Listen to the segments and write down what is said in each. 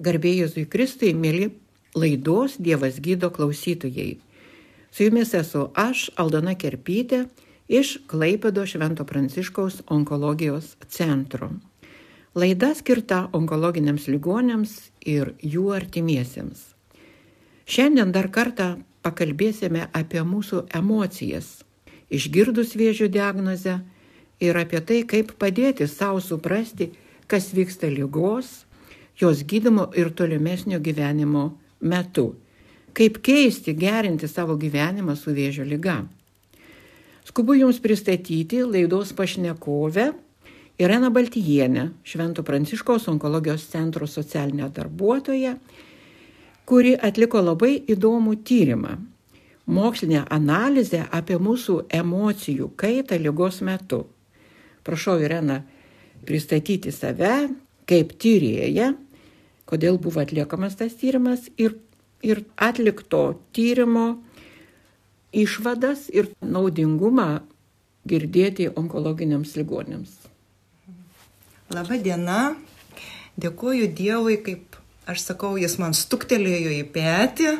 Garbėjai Jėzui Kristui, mėly laidos Dievas gydo klausytojai. Su jumis esu aš, Aldona Kerpytė, iš Klaipėdo Švento Pranciškaus onkologijos centro. Laida skirta onkologiniams ligonėms ir jų artimiesiems. Šiandien dar kartą pakalbėsime apie mūsų emocijas, išgirdus vėžio diagnozę ir apie tai, kaip padėti savo suprasti, kas vyksta lygos, jos gydimo ir tolimesnio gyvenimo metu. Kaip keisti, gerinti savo gyvenimą su vėžio lyga. Skubu Jums pristatyti laidos pašnekovę Irena Baltijienė, Švento Pranciškaus onkologijos centro socialinė darbuotoja, kuri atliko labai įdomų tyrimą - mokslinę analizę apie mūsų emocijų kaitą lygos metu. Prašau, Irena, pristatyti save kaip tyrėją kodėl buvo atliekamas tas tyrimas ir, ir atlikto tyrimo išvadas ir naudingumą girdėti onkologiniams ligonėms. Labą dieną, dėkuoju Dievui, kaip aš sakau, jis man stuktelėjo į petį,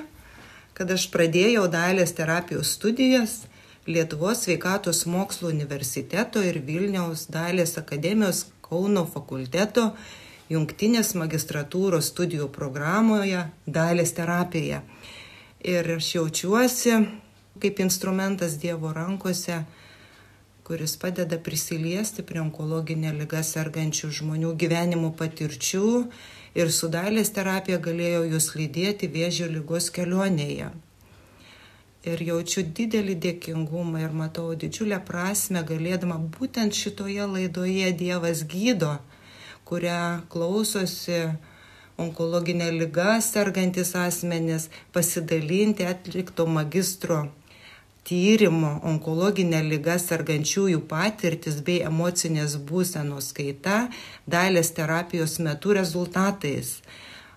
kad aš pradėjau dalės terapijos studijas Lietuvos sveikatos mokslo universiteto ir Vilniaus dalės akademijos Kauno fakulteto jungtinės magistratūros studijų programoje dalės terapija. Ir aš jaučiuosi kaip instrumentas Dievo rankose, kuris padeda prisiliesti prie onkologinę lygą sergančių žmonių gyvenimo patirčių ir su dalės terapija galėjau jūs lydėti vėžio lygos kelionėje. Ir jaučiu didelį dėkingumą ir matau didžiulę prasme galėdama būtent šitoje laidoje Dievas gydo kurią klausosi onkologinė lyga sergantis asmenys, pasidalinti atlikto magistro tyrimo onkologinė lyga sergančiųjų patirtis bei emocinės būsenos kaita dalės terapijos metu rezultatais.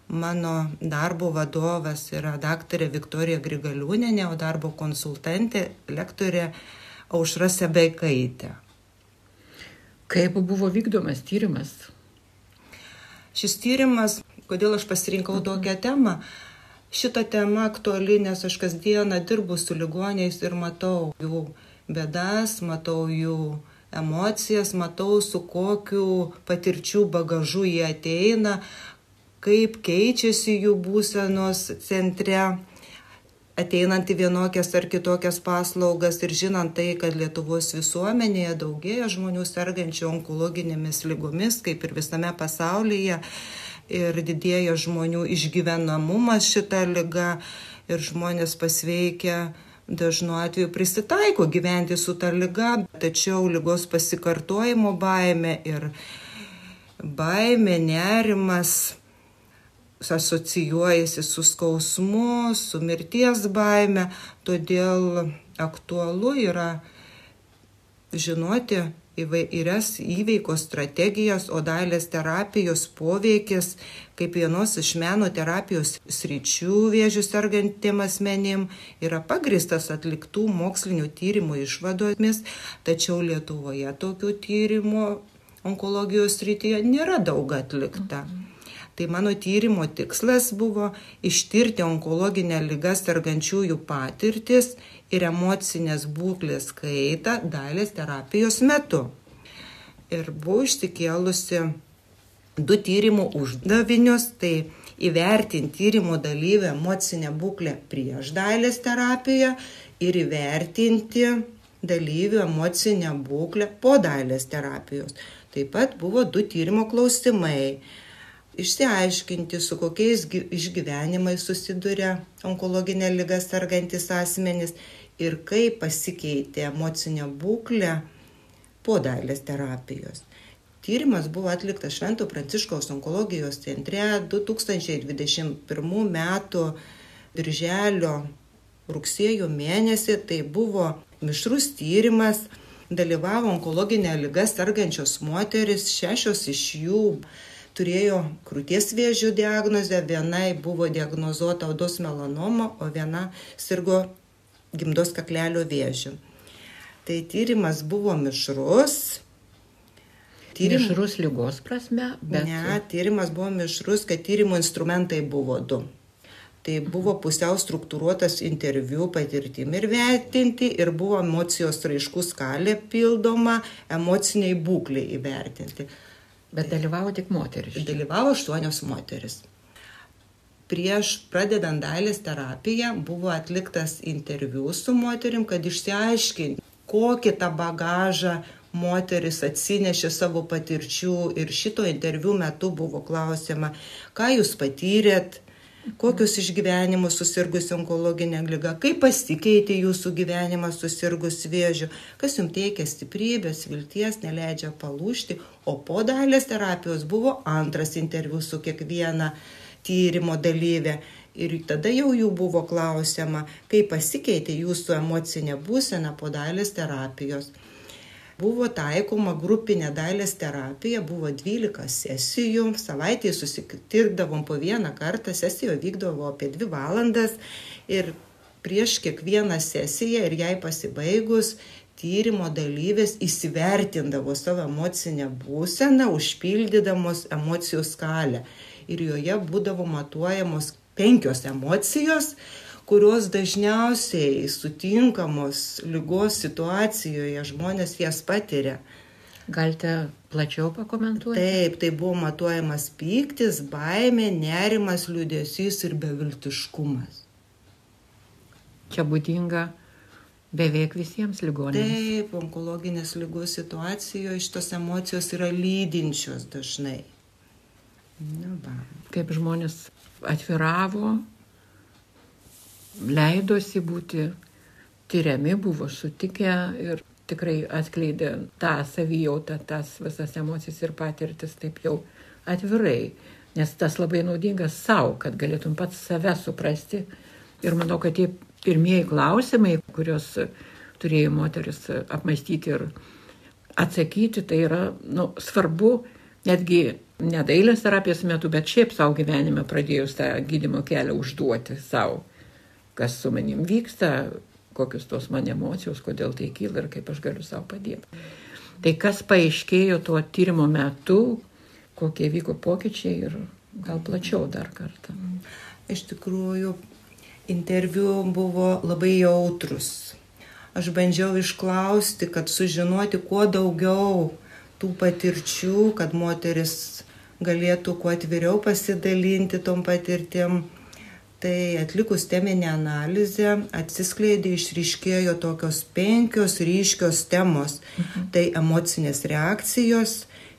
Mano darbo vadovas yra daktarė Viktorija Grigaliūnenė, o darbo konsultantė lektorė Aušra Sebeikaitė. Kaip buvo vykdomas tyrimas? Šis tyrimas, kodėl aš pasirinkau tokią temą, šita tema aktuali, nes aš kasdieną dirbu su ligoniais ir matau jų bėdas, matau jų emocijas, matau su kokiu patirčių bagažu jie ateina, kaip keičiasi jų būsenos centre ateinant į vienokias ar kitokias paslaugas ir žinant tai, kad Lietuvos visuomenėje daugėja žmonių sergančių onkologinėmis lygomis, kaip ir visame pasaulyje, ir didėja žmonių išgyvenamumas šitą lygą ir žmonės pasveikia dažnu atveju prisitaiko gyventi su ta lyga, tačiau lygos pasikartojimo baime ir baime, nerimas asocijuojasi su skausmu, su mirties baime, todėl aktualu yra žinoti įvairias įveikos strategijas, o dalės terapijos poveikis kaip vienos iš meno terapijos sričių vėžių sergantiem asmenim yra pagristas atliktų mokslinių tyrimų išvadomis, tačiau Lietuvoje tokių tyrimų onkologijos srityje nėra daug atlikta. Mhm. Tai mano tyrimo tikslas buvo ištirti onkologinę lygą sergančiųjų patirtis ir emocinės būklės kaitą dalės terapijos metu. Ir buvau išsikėlusi du tyrimų uždavinius, tai įvertinti tyrimo dalyvio emocinę būklę prieš dalės terapiją ir įvertinti dalyvių emocinę būklę po dalės terapijos. Taip pat buvo du tyrimo klausimai išsiaiškinti, su kokiais išgyvenimais susiduria onkologinė lyga sergantis asmenys ir kaip pasikeitė emocinė būklė po dailės terapijos. Tyrimas buvo atliktas Švento Pranciškaus onkologijos centre 2021 m. birželio rugsėjo mėnesį. Tai buvo mišrus tyrimas, dalyvavo onkologinė lyga sergančios moteris, šešios iš jų turėjo krūties vėžio diagnozę, vienai buvo diagnozuota odos melanoma, o viena sirgo gimdos kaklelio vėžiu. Tai tyrimas buvo mišrus. Tyrim... Mišrus lygos prasme, bet. Ne, tyrimas buvo mišrus, kad tyrimo instrumentai buvo du. Tai buvo pusiau struktūruotas interviu patirtim ir vertinti ir buvo emocijos raiškų skalė pildoma, emociniai būkliai įvertinti. Bet dalyvavo tik moteris. Dalyvavo aštuonios moteris. Prieš pradedant dailės terapiją buvo atliktas interviu su moterim, kad išsiaiškinti, kokį tą bagažą moteris atsinešė savo patirčių ir šito interviu metu buvo klausima, ką jūs patyrėt, kokius išgyvenimus susirgus onkologinė lyga, kaip pasikeitė jūsų gyvenimas susirgus vėžiu, kas jums teikia stiprybės, vilties, neleidžia palūšti, o po dalės terapijos buvo antras interviu su kiekviena tyrimo dalyvė. Ir tada jau jų buvo klausima, kaip pasikeitė jūsų emocinė būsena po dalės terapijos. Buvo taikoma grupinė dailės terapija, buvo 12 sesijų, savaitėje susitikdavom po vieną kartą, sesija vykdavo apie 2 valandas ir prieš kiekvieną sesiją ir jai pasibaigus tyrimo dalyvės įsivertindavo savo emocinę būseną, užpildydamos emocijų skalę. Ir joje būdavo matuojamos penkios emocijos, kurios dažniausiai sutinkamos lygos situacijoje, žmonės jas patiria. Galite plačiau pakomentuoti? Taip, tai buvo matuojamas pyktis, baimė, nerimas, liūdėsys ir beviltiškumas. Čia būdinga beveik visiems ligonėms. Taip, onkologinės lygos situacijoje šitos emocijos yra lydinčios dažnai. Na, va. Kaip žmonės atviravo, leidosi būti tyriami, buvo sutikę ir tikrai atskleidė tą savijautą, tas visas emocijas ir patirtis taip jau atvirai. Nes tas labai naudingas savo, kad galėtum pats save suprasti. Ir manau, kad tie pirmieji klausimai, kuriuos turėjo moteris apmastyti ir atsakyti, tai yra nu, svarbu netgi ne dailės terapijos metu, bet šiaip savo gyvenime pradėjus tą gydimo kelią užduoti savo kas su manim vyksta, kokius tos man emocijos, kodėl tai kyla ir kaip aš galiu savo padėti. Tai kas paaiškėjo tuo tyrimo metu, kokie vyko pokyčiai ir gal plačiau dar kartą. Iš tikrųjų, interviu buvo labai jautrus. Aš bandžiau išklausti, kad sužinoti kuo daugiau tų patirčių, kad moteris galėtų kuo atviriau pasidalinti tom patirtim tai atlikus teminę analizę atsiskleidė, išryškėjo tokios penkios ryškios temos. Mhm. Tai emocinės reakcijos,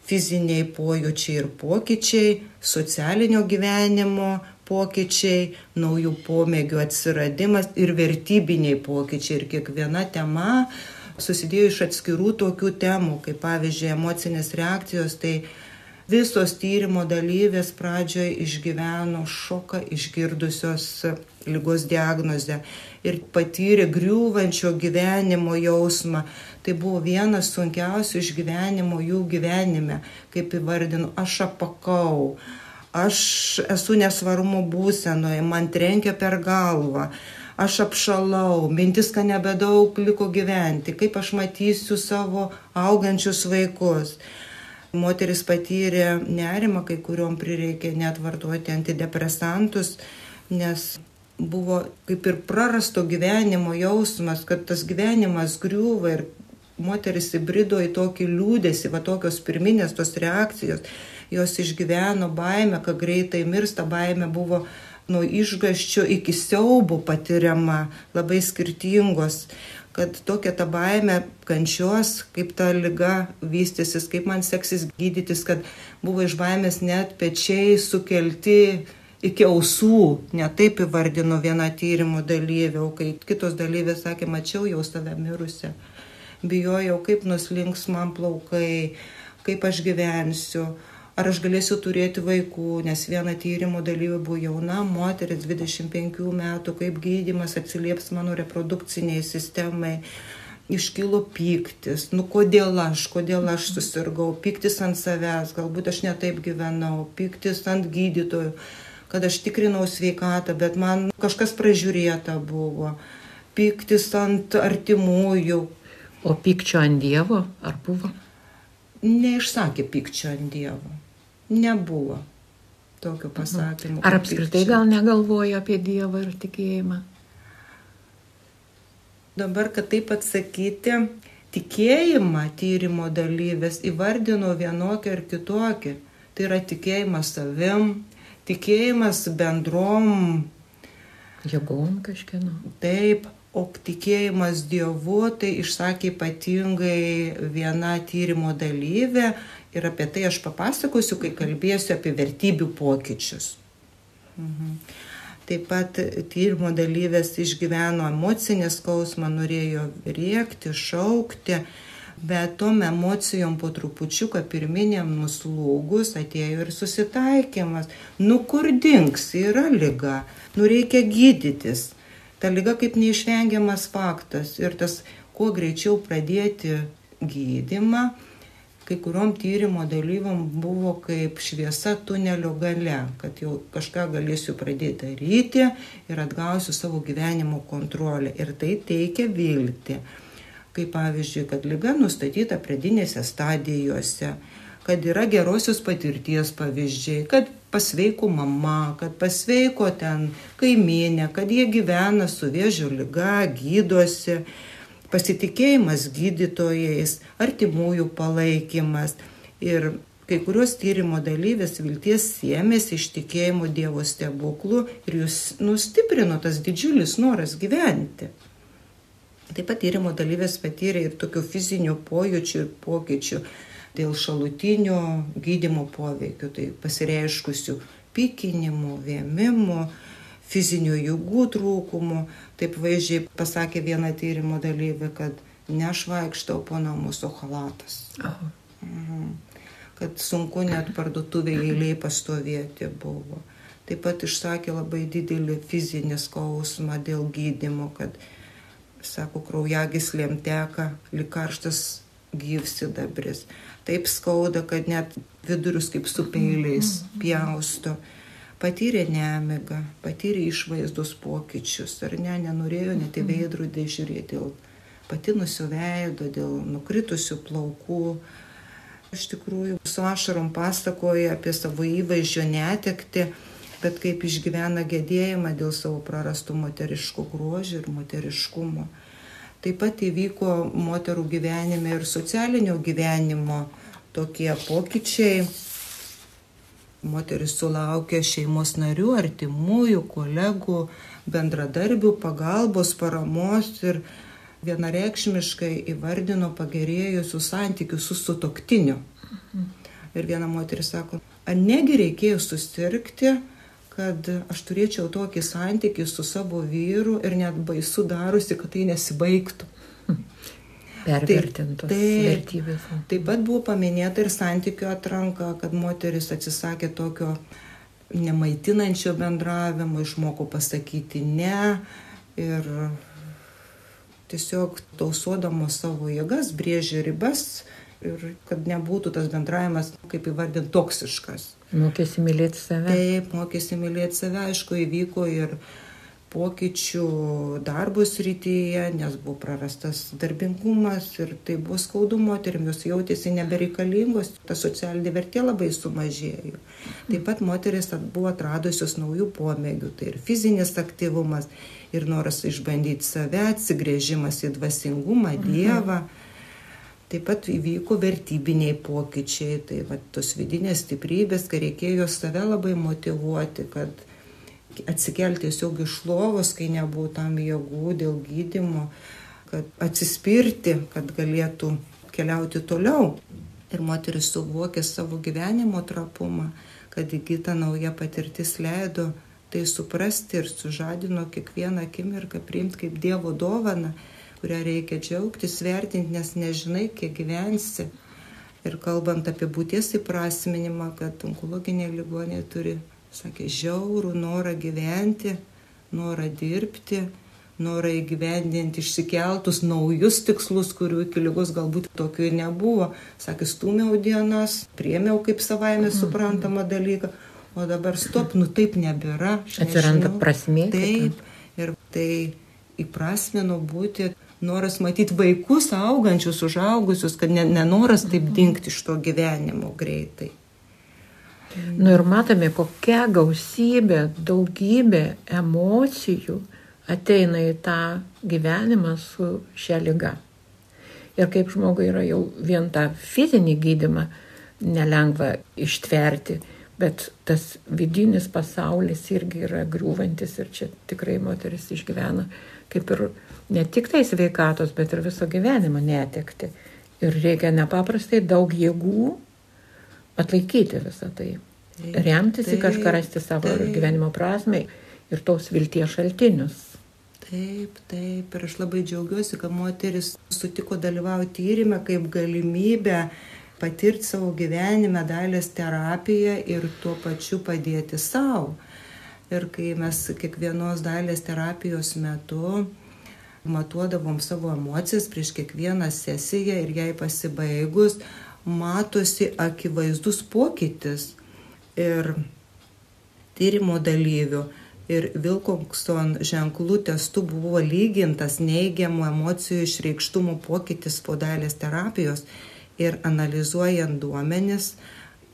fiziniai pojūčiai ir pokyčiai, socialinio gyvenimo pokyčiai, naujų pomėgių atsiradimas ir vertybiniai pokyčiai. Ir kiekviena tema susidėjo iš atskirų tokių temų, kaip pavyzdžiui emocinės reakcijos, tai Visos tyrimo dalyvės pradžioje išgyveno šoką išgirdusios lygos diagnozę ir patyrė griūvančio gyvenimo jausmą. Tai buvo vienas sunkiausių išgyvenimo jų gyvenime, kaip įvardinu, aš apakau, aš esu nesvarumo būsenoje, man trenkia per galvą aš apšalau, mintis, kad nebedaug liko gyventi, kaip aš matysiu savo augančius vaikus. Moteris patyrė nerimą, kai kuriuom prireikė net vartoti antidepresantus, nes buvo kaip ir prarasto gyvenimo jausmas, kad tas gyvenimas griūva ir moteris įbrido į tokį liūdėsi, va tokios pirminės tos reakcijos, jos išgyveno baimę, kad greitai mirsta, baimė buvo nuo išgaščio iki siaubų patiriama, labai skirtingos kad tokia ta baime kančios, kaip ta lyga vystysis, kaip man seksis gydytis, kad buvo iš baimės net pečiai sukelti iki ausų, netaip įvardino viena tyrimo dalyvė, o kai kitos dalyvės sakė, mačiau jau save mirusią, bijojau, kaip nuslinks man plaukai, kaip aš gyvensiu ar aš galėsiu turėti vaikų, nes viena tyrimo dalyvė buvo jauna moteris 25 metų, kaip gydimas atsilieps mano reprodukciniai sistemai. Iškilo pyktis, nu kodėl aš, kodėl aš susirgau, pyktis ant savęs, galbūt aš netaip gyvenau, pyktis ant gydytojų, kad aš tikrinau sveikatą, bet man kažkas pražiūrėta buvo, pyktis ant artimųjų. O pykčio ant Dievo ar buvo? neišsakė pykčio ant Dievo. Nebuvo tokio pasakymo. Ar apskritai gal negalvoja apie Dievą ir tikėjimą? Dabar, kad taip atsakyti, tikėjimą tyrimo dalyvės įvardino vienokį ar kitokį. Tai yra tikėjimas savim, tikėjimas bendrom jėgom kažkieno. Taip, O tikėjimas Dievu tai išsakė ypatingai viena tyrimo dalyvė ir apie tai aš papasakosiu, kai kalbėsiu apie vertybių pokyčius. Mhm. Taip pat tyrimo dalyvės išgyveno emocinį skausmą, norėjo rėkti, šaukti, bet tom emocijom po trupučiuką pirminiam nuslūgus atėjo ir susitaikymas. Nu kur dinks, yra lyga, nu reikia gydytis ta lyga kaip neišvengiamas faktas ir tas kuo greičiau pradėti gydimą, kai kuriuom tyrimo dalyvom buvo kaip šviesa tunelio gale, kad jau kažką galėsiu pradėti daryti ir atgausiu savo gyvenimo kontrolę. Ir tai teikia viltį. Kaip pavyzdžiui, kad lyga nustatyta pradinėse stadijose, kad yra gerosios patirties pavyzdžiai, kad pasveiko mama, kad pasveiko ten kaimynė, kad jie gyvena su vėžio lyga, gydosi, pasitikėjimas gydytojais, artimųjų palaikymas. Ir kai kurios tyrimo dalyvės vilties siemėsi iš tikėjimo Dievo stebuklų ir jūs nustiprino tas didžiulis noras gyventi. Taip pat tyrimo dalyvės patyrė ir tokių fizinių pojūčių ir pokyčių dėl šalutinių gydimo poveikių, tai pasireiškusių pykinimų, vėmimų, fizinių jėgų trūkumų. Taip vaizdžiai pasakė viena tyrimo dalyvė, kad nešvaikštau po namus, o halatas. Mhm. Kad sunku net parduotuvėje eiliai pastovėti buvo. Taip pat išsakė labai didelį fizinį skausmą dėl gydimo, kad, sako, kraujagyslėm teka likarštas gyvsidabris taip skauda, kad net vidurius kaip su peiliais mhm. pjausto. Patyrė nemigą, patyrė išvaizdos pokyčius, ar ne, nenorėjo net į mhm. veidrodį žiūrėti dėl patinusio veido, dėl nukritusių plaukų. Iš tikrųjų, su ašarom pasakoja apie savo įvaizdžio netekti, bet kaip išgyvena gedėjimą dėl savo prarastų moteriškų grožį ir moteriškumo. Taip pat įvyko moterų gyvenime ir socialinio gyvenimo tokie pokyčiai. Moteris sulaukė šeimos narių, artimųjų, kolegų, bendradarbių, pagalbos, paramos ir vienareikšmiškai įvardino pagerėjusius santykius su sutoktiniu. Ir viena moteris sako, ar negi reikėjo susirgti, kad aš turėčiau tokį santykį su savo vyru ir net baisu darusi, kad tai nesibaigtų. Pervertintos taip, vertybės. Taip pat buvo paminėta ir santykių atranka, kad moteris atsisakė tokio nemaitinančio bendravimo, išmoko pasakyti ne ir tiesiog tausodamos savo jėgas, brėžė ribas ir kad nebūtų tas bendravimas, kaip įvardint, toksiškas. Mokėsi mylėti save. Taip, mokėsi mylėti save, aišku, įvyko ir pokyčių darbo srityje, nes buvo prarastas darbingumas ir tai buvo skaudu moterim, jos jautėsi nebereikalingos, ta socialinė vertė labai sumažėjo. Taip pat moteris buvo atradusios naujų pomėgių, tai ir fizinis aktyvumas, ir noras išbandyti save, atsigrėžimas į dvasingumą, mhm. Dievą. Mhm Taip pat įvyko vertybiniai pokyčiai, tai va, tos vidinės stiprybės, kai reikėjo save labai motivuoti, kad atsikelti tiesiog iš lovos, kai nebuvo tam jėgų dėl gydimo, kad atsispirti, kad galėtų keliauti toliau. Ir moteris suvokė savo gyvenimo trapumą, kad įgyta nauja patirtis leido tai suprasti ir sužadino kiekvieną akimirką priimti kaip Dievo dovaną kurią reikia džiaugtis, vertinti, nes nežinai, kiek gyvensi. Ir kalbant apie būties įprasminimą, kad onkologiniai ligonė turi, sakė, žiaurų norą gyventi, norą dirbti, norą įgyvendinti išsikeltus naujus tikslus, kurių iki lygos galbūt tokių ir nebuvo. Sakė, stumiau dienas, priemiau kaip savaime mhm. suprantamą dalyką, o dabar stop, nu taip nebėra. Atsiranda prasmė. Taip, ir tai įprasmino būti noras matyti vaikus augančius, užaugusius, kad nenoras taip dingti iš to gyvenimo greitai. Nu ir matome, kokia gausybė, daugybė emocijų ateina į tą gyvenimą su šia lyga. Ir kaip žmogui yra jau vien tą fizinį gydimą nelengva ištverti, bet tas vidinis pasaulis irgi yra griūvantis ir čia tikrai moteris išgyvena kaip ir ne tik tai sveikatos, bet ir viso gyvenimo netekti. Ir reikia nepaprastai daug jėgų atlaikyti visą tai. Remtis į kažką rasti savo taip. gyvenimo prasme ir tos vilties šaltinius. Taip, taip. Ir aš labai džiaugiuosi, kad moteris sutiko dalyvauti tyrimę kaip galimybę patirti savo gyvenime dalės terapiją ir tuo pačiu padėti savo. Ir kai mes kiekvienos dalės terapijos metu matuodavom savo emocijas prieš kiekvieną sesiją ir jai pasibaigus, matosi akivaizdus pokytis ir tyrimo dalyvių. Ir Vilkokson ženklų testų buvo lygintas neigiamų emocijų išreikštumų pokytis po dalės terapijos ir analizuojant duomenis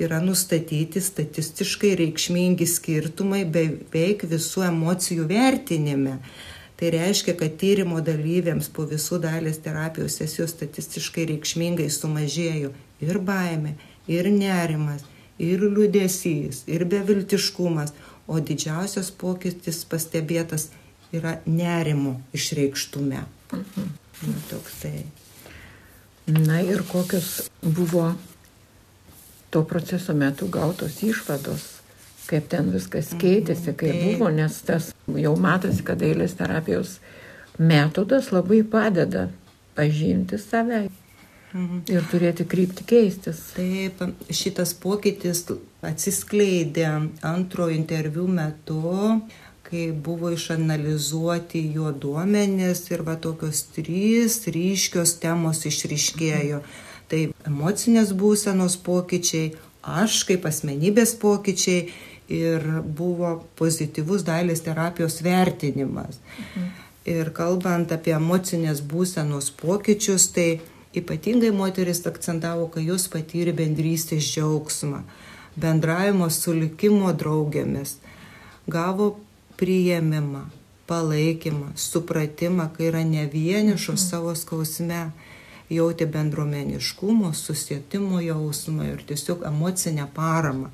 yra nustatyti statistiškai reikšmingi skirtumai beveik visų emocijų vertinime. Tai reiškia, kad tyrimo dalyviams po visų dalės terapijos sesijų statistiškai reikšmingai sumažėjo ir baime, ir nerimas, ir liūdėsys, ir beviltiškumas, o didžiausias pokytis pastebėtas yra nerimo išreikštume. Mhm. Na, toksai. Na ir kokios buvo to proceso metu gautos išvados kaip ten viskas keitėsi, kaip buvo, nes tas jau matosi, kad eilės terapijos metodas labai padeda pažinti save mhm. ir turėti krypti keistis. Taip, šitas pokytis atsiskleidė antro interviu metu, kai buvo išanalizuoti jo duomenės ir va tokios trys ryškios temos išryškėjo. Tai emocinės būsenos pokyčiai, aš kaip asmenybės pokyčiai ir buvo pozityvus dailės terapijos vertinimas. Mhm. Ir kalbant apie emocinės būsenos pokyčius, tai ypatingai moteris akcentavo, kad jos patyrė bendrystės džiaugsmą, bendravimo su likimo draugėmis, gavo priėmimą, palaikymą, supratimą, kai yra ne vienišos mhm. savo skausme, jautė bendruomeniškumo, susietimo jausmą ir tiesiog emocinę paramą.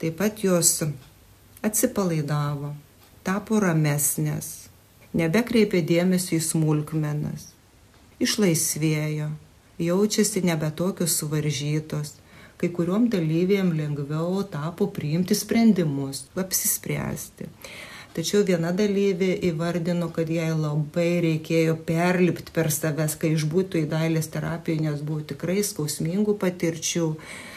Taip pat jos atsipalaidavo, tapo ramesnės, nebekreipė dėmesio į smulkmenas, išlaisvėjo, jaučiasi nebe tokios suvaržytos, kai kuriuom dalyvėm lengviau tapo priimti sprendimus, apsispręsti. Tačiau viena dalyvė įvardino, kad jai labai reikėjo perlipti per savęs, kai išbūtų į dailės terapiją, nes buvo tikrai skausmingų patirčių,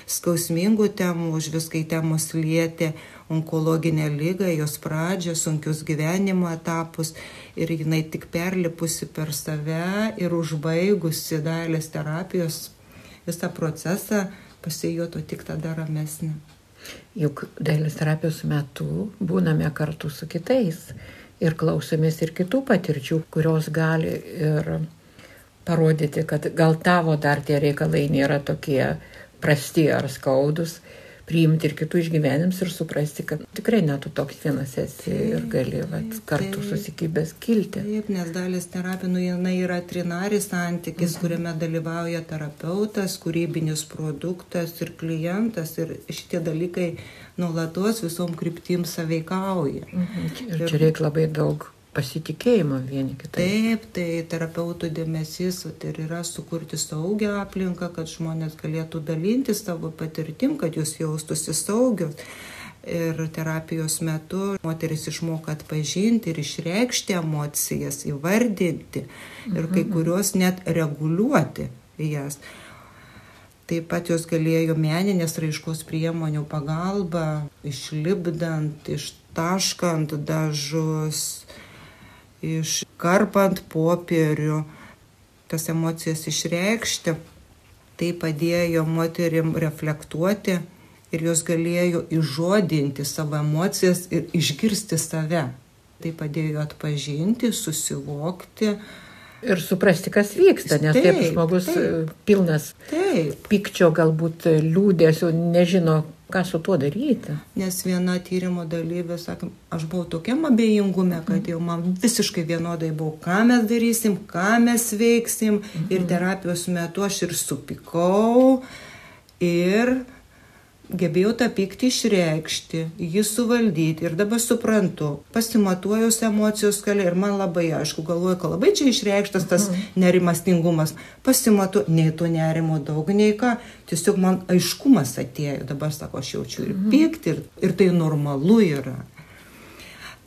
skausmingų temų, už viskai temos lietė onkologinę lygą, jos pradžią, sunkius gyvenimo etapus ir jinai tik perlipusi per save ir užbaigusi dailės terapijos visą procesą pasijuto tik tada ramesnė. Juk dailės terapijos metu būname kartu su kitais ir klausomės ir kitų patirčių, kurios gali ir parodyti, kad gal tavo dar tie reikalai nėra tokie prasti ar skaudus, priimti ir kitų išgyvenimus ir suprasti, kad tikrai netu toks vienas esi ir gali vat, kartu taip, susikibęs kilti. Taip, nes dalis terapija, nu, jinai yra trinaris santykis, mhm. kuriame dalyvauja terapeutas, kūrybinis produktas ir klientas ir šitie dalykai nuolatos visom kryptim saveikauja. Mhm. Ir čia reikia labai daug pasitikėjimo vieni kitai. Taip, tai terapeutų dėmesys tai yra sukurti saugią aplinką, kad žmonės galėtų dalinti savo patirtim, kad jūs jaustųsi saugios. Ir terapijos metu moteris išmoka atpažinti ir išreikšti emocijas, įvardinti ir kai mhm. kurios net reguliuoti jas. Taip pat jos galėjo meninės raiškos priemonių pagalba, išlipdant, ištaškant dažus, iškarpant popierių, tas emocijas išreikšti. Tai padėjo moterim reflektuoti ir jos galėjo įžodinti savo emocijas ir išgirsti save. Tai padėjo atpažinti, susivokti Ir suprasti, kas vyksta, nes taip, taip žmogus taip, pilnas taip. pykčio, galbūt liūdėsio, nežino, ką su tuo daryti. Nes viena tyrimo dalyvė sakė, aš buvau tokiam abejingume, kad jau man visiškai vienodai buvo, ką mes darysim, ką mes veiksim. Mhm. Ir terapijos metu aš ir supikau. Ir gebėjau tą pyktį išreikšti, jį suvaldyti ir dabar suprantu, pasimatuojus emocijos skalė ir man labai aišku, galvoju, kad labai čia išreikštas tas mhm. nerimastingumas, pasimatu, nei to nerimo daug, nei ką, tiesiog man aiškumas atėjo, dabar sako, aš jaučiu ir mhm. pyktį ir, ir tai normalu yra.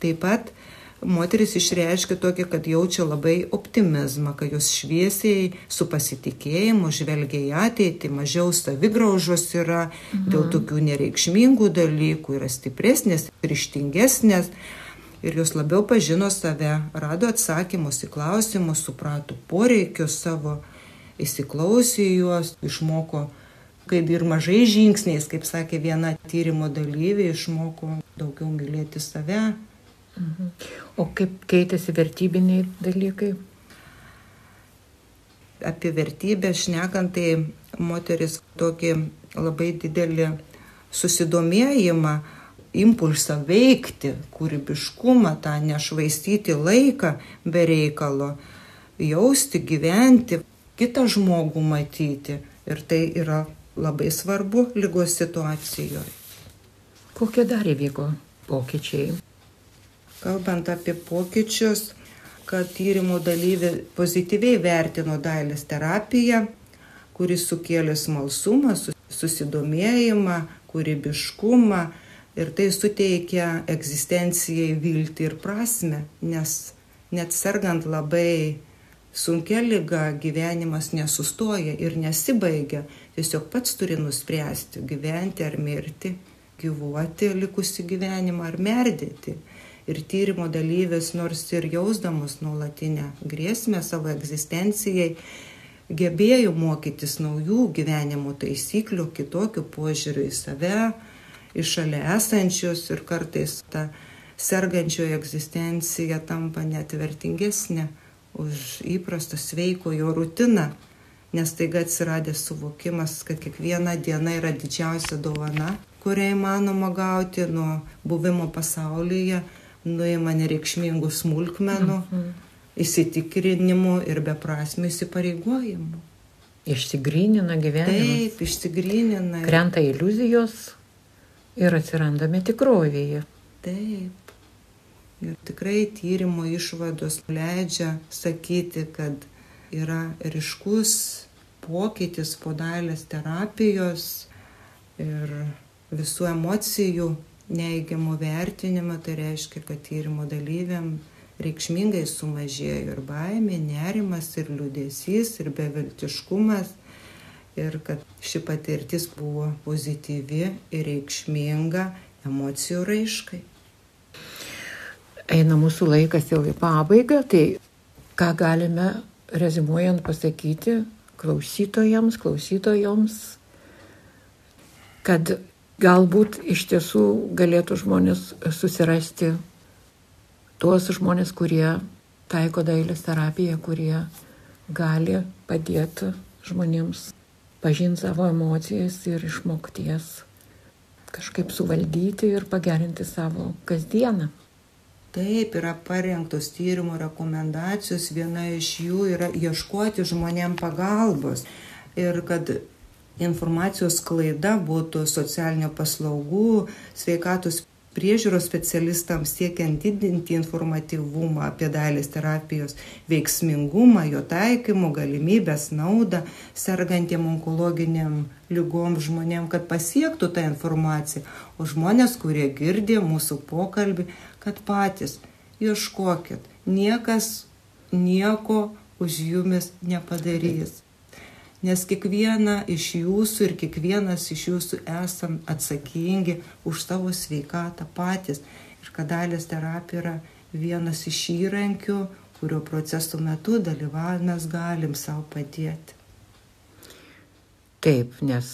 Taip pat moteris išreiškia tokį, kad jaučia labai optimizmą, kad jos šviesiai su pasitikėjimu žvelgia į ateitį, mažiau savigraužos yra, mhm. dėl tokių nereikšmingų dalykų yra stipresnės, ryštingesnės. Ir jos labiau pažino save, rado atsakymus į klausimus, suprato poreikius savo, įsiklausė juos, išmoko, kaip ir mažai žingsniais, kaip sakė viena tyrimo dalyvė, išmoko daugiau mylėti save, Mhm. O kaip keitėsi vertybiniai dalykai? Apie vertybę šnekant, tai moteris tokį labai didelį susidomėjimą, impulsą veikti, kūrybiškumą, tą nešvaistyti laiką be reikalo, jausti, gyventi, kitą žmogų matyti. Ir tai yra labai svarbu lygos situacijoje. Kokie dar įvyko pokyčiai? Kalbant apie pokyčius, kad tyrimo dalyvė pozityviai vertino dailės terapiją, kuris sukėlė smalsumą, susidomėjimą, kūrybiškumą ir tai suteikia egzistencijai viltį ir prasme, nes net sergant labai sunkia lyga gyvenimas nesustoja ir nesibaigia, tiesiog pats turi nuspręsti gyventi ar mirti, gyvuoti likusi gyvenimą ar merdėti ir tyrimo dalyvis, nors ir jausdamas nuolatinę grėsmę savo egzistencijai, gebėjo mokytis naujų gyvenimo taisyklių, kitokių požiūrių į save, į šalia esančius ir kartais ta sergančiojo egzistencija tampa net vertingesnė už įprastą sveiko jo rutiną, nes taiga atsiradęs suvokimas, kad kiekviena diena yra didžiausia dovana, kurią įmanoma gauti nuo buvimo pasaulyje nuima nereikšmingų smulkmenų, mhm. įsitikrinimų ir beprasmių įsipareigojimų. Išsigrynina gyvenimas. Taip, išsigrynina. Krenta iliuzijos ir atsirandame tikrovėje. Taip. Ir tikrai tyrimo išvados leidžia sakyti, kad yra ryškus pokytis po dalės terapijos ir visų emocijų neigiamo vertinimo, tai reiškia, kad tyrimo dalyviam reikšmingai sumažėjo ir baimė, nerimas, ir liūdėsys, ir beviltiškumas. Ir kad ši patirtis buvo pozityvi ir reikšminga emocijų raiškai. Eina mūsų laikas jau į pabaigą, tai ką galime rezimuojant pasakyti klausytojams, klausytojoms, kad galbūt iš tiesų galėtų žmonės susirasti tuos žmonės, kurie taiko dailės terapiją, kurie gali padėti žmonėms pažinti savo emocijas ir išmokties kažkaip suvaldyti ir pagerinti savo kasdieną. Taip, yra parengtos tyrimo rekomendacijos, viena iš jų yra ieškoti žmonėm pagalbos. Ir kad informacijos klaida būtų socialinio paslaugų, sveikatos priežiūros specialistams siekiant didinti informatyvumą apie dailės terapijos veiksmingumą, jo taikymų, galimybės, naudą sergantiem onkologiniam lygom žmonėm, kad pasiektų tą informaciją. O žmonės, kurie girdė mūsų pokalbį, kad patys ieškokit, niekas nieko už jumis nepadarys nes kiekviena iš jūsų ir kiekvienas iš jūsų esam atsakingi už savo sveikatą patys. Ir kad dalės terapija yra vienas iš įrankių, kurio proceso metu dalyvaujant mes galim savo padėti. Taip, nes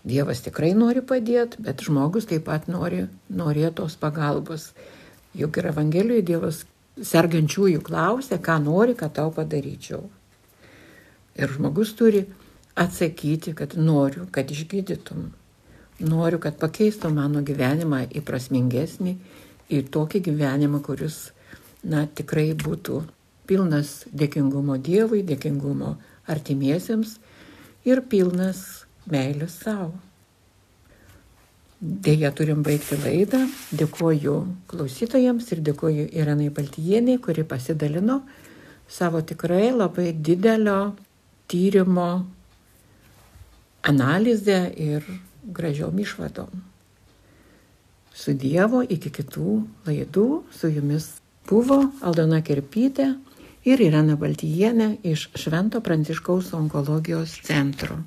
Dievas tikrai nori padėti, bet žmogus taip pat nori, norėtos pagalbos. Juk ir Evangelijoje Dievas sergančiųjų klausia, ką nori, kad tau padaryčiau. Ir žmogus turi atsakyti, kad noriu, kad išgydytum. Noriu, kad pakeistų mano gyvenimą į prasmingesnį, į tokį gyvenimą, kuris, na, tikrai būtų pilnas dėkingumo Dievui, dėkingumo artimiesiems ir pilnas meilės savo. Deja, turim baigti laidą. Dėkuoju klausytojams ir dėkuoju Irenai Baltijieniai, kuri pasidalino savo tikrai labai didelio tyrimo analizę ir gražiom išvadom. Su Dievo iki kitų laidų su jumis buvo Aldona Kerpytė ir Irena Baltijienė iš Švento Pranciškaus onkologijos centro.